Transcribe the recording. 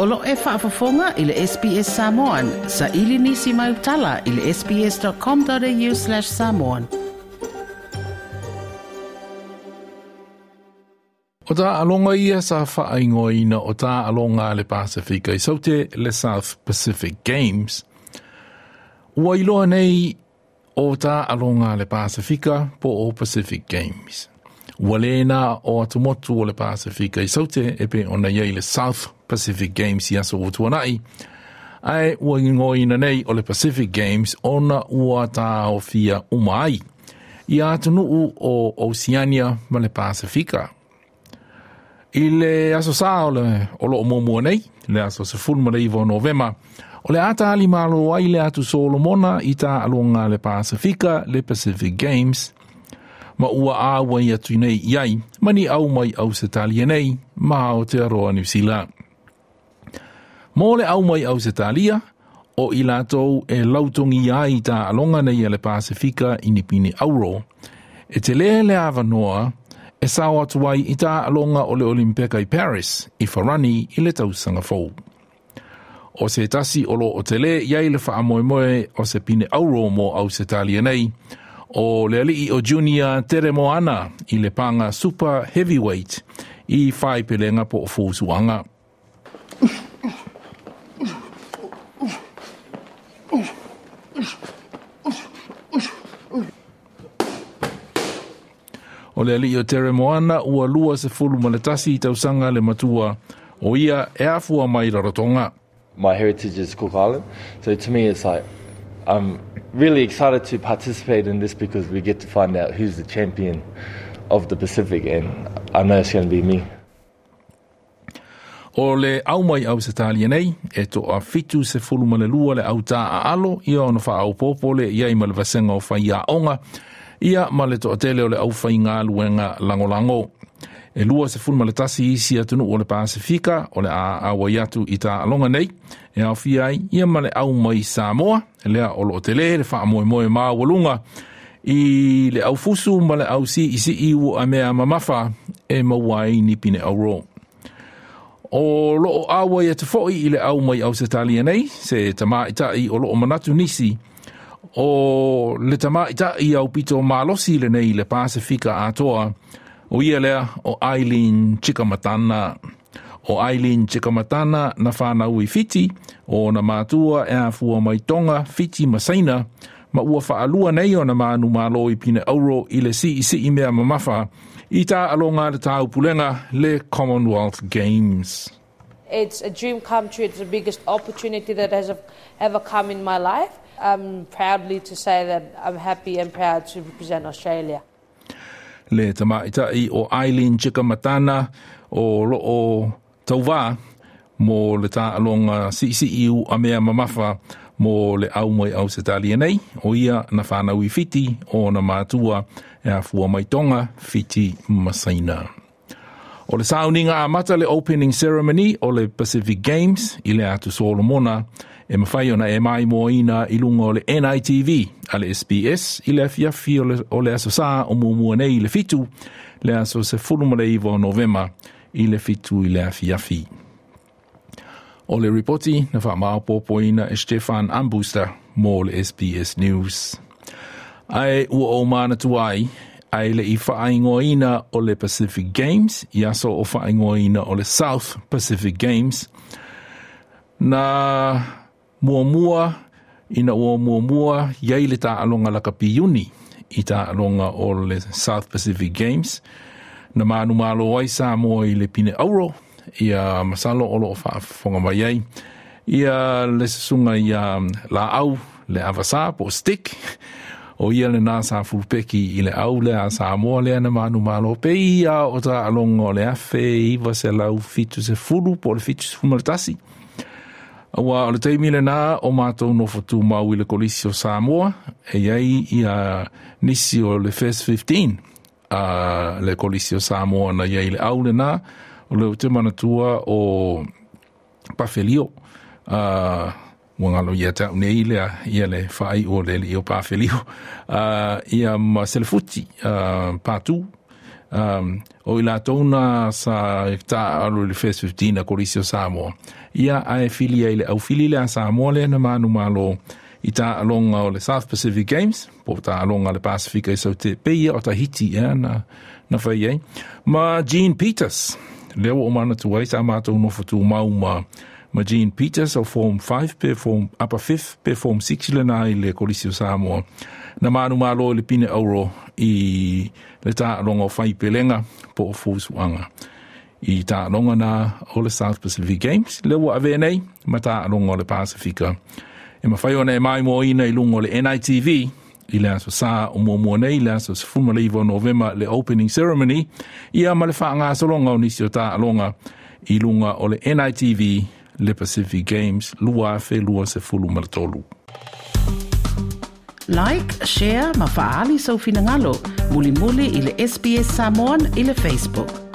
O lo e whaafafonga i le SPS Samoan. Sa ili nisi mai utala i le sps.com.au slash samoan. O tā alonga ia sa whaaingoina o tā alonga le Pasifika i saute le South Pacific Games. Ua iloa nei o tā alonga le Pasifika po o Pacific Games. Ua lēnā o atumotu o le Pasifika i saute e pe ona iei le South Pacific Pacific Games i aso o tuanai. Ai, ua ingoina nei o le Pacific Games ona ua tā o fia umai. I atunu u o Oceania ma le Pasifika. I le aso sā o le o lo omomua nei, le aso se fulma le Ivo Novema, o le ata ali malo ai le atu solo mona i tā alunga le Pasifika, le Pacific Games, ma ua awa i atu nei iai, mani au mai au se talia nei, ma o te aroa New Zealand. Mō le au mai au se tālia, o i lātou e lautongi ai tā alonga nei le Pasifika i nipini auro, e te lea le awa noa e sāo atu i tā alonga o le Olimpeka i Paris i Farani i le tausanga fōu. O se tasi olo o te le, iai le wha moe moe o se pine auro mo au se tālia nei, o le alii o junior Tere Moana i le panga Super Heavyweight i whaipelenga po o fōsuanga. o le ali tere moana ua lua se fulu ma i tausanga le matua o ia e afua mai rarotonga. My heritage is Cook Island, so to me it's like I'm really excited to participate in this because we get to find out who's the champion of the Pacific and I know it's going to be me. O le au mai au se tali nei, e to a fitu se fulu ma le lua au ta a alo, ia ono wha au popole, ia i malvasenga o whai a onga, ia ma le toa tele o le aufai ngā luenga langolango. E lua se funma le tasi isi atu o le Pasifika ole a awayatu yatu i ta alonga nei. E au fiai ia ma au mai Samoa, e lea o lo o tele, le wha moe moe mā walunga. I le au fusu ma au si isi i u a mea mamafa e mawai ni pine au rō. O loo awa ia te i le au mai au se talia nei, se tamā i o loo manatu nisi, o le tama ita i au pito malosi le nei le Pasifika atoa o ia lea o Aileen Chikamatana. O Aileen Chikamatana na whana ui fiti o na mātua e a fua mai tonga fiti masaina ma ua whaalua nei o na manu malo i pina auro i le si i si i mea mamafa i tā alonga le tau pulenga le Commonwealth Games. It's a dream come true. It's the biggest opportunity that has ever come in my life. I'm proudly to say that I'm happy and proud to represent Australia. Le tamaitai o Aileen Chikamatana o Lo'o Tauwā mō le tāalonga CCU a mea mamafa mō le au mai au se tālia nei o ia na whānau i fiti o na mātua e a fua mai tonga fiti masaina. O le sauninga a mata le opening ceremony o le Pacific Games i le atu Solomona e E mawhai ona e mai mō ina i lunga o le NITV, a le SBS, i le afiafi o le, o le aso sā o mua mua nei le fitu, le aso se fulumale i vō novema i le fitu i le afiafi. O le ripoti na wha maopōpō ina e Stefan Ambuster mō le SBS News. Ai ua o mana tuai, ai le i whaingoina o le Pacific Games, i aso o whaingoina o le South Pacific Games, na mua mua, ina ua mua mua, iei le tā alonga laka pi uni, i tā alonga o le South Pacific Games, na manu malo ai sa mo i le pine auro, i a masalo olo o wha whonga mai ei, i a le sunga i a la au, le avasa po stick, o ia le nasa sa fulpeki i le au le a sa mua lea na manu malo pe i a o ta alonga o le afe, i va se lau fitu se fulu po le fitu se fumaratasi, Ua ole teimi le nā o mātou no fatu mau le kolisi o Samoa, e iai i a nisi o le first 15 a le kolisi o Samoa na iai le au le nā, o le te manatua o Pafelio, a mua ngalo tau ne i le i a le whai o le li o Pafelio, a ia a ma selefuti, a pātū, um, o i latou na sa e tā alu le fes 15 a kolisi o Samoa. Ia ae fili ai le aufili fili le a Samoa le na manumālo i taaloga o le South Pacific Games, po taaloga alonga le Pasifika i saute te peia o Tahiti ia na, na whai ei. Ma jean Peters, leo o manatu ai sa matou nofo tumau ma ma Jean Peters o Form 5 pe Form Upper 5 pe Form 6 le na le Kolisio Samoa. Na manu malo le pine auro i le ta longa o fai pelenga po o fūsuanga. I ta longa na o le South Pacific Games le ua ave nei ma ta longa o le Pacifica. E ma fai ona e mai mo i i lungo le NITV i le aso sā o mo mua nei, le aso sifuma le novema le opening ceremony, ia ma le wha ngā salonga o nisi o tā alonga i lunga o le NITV le Pacific Games luafe lua se fulu maratolu. Like, share, ma faali sau finangalo, muli muli ile SBS Samoan ile Facebook.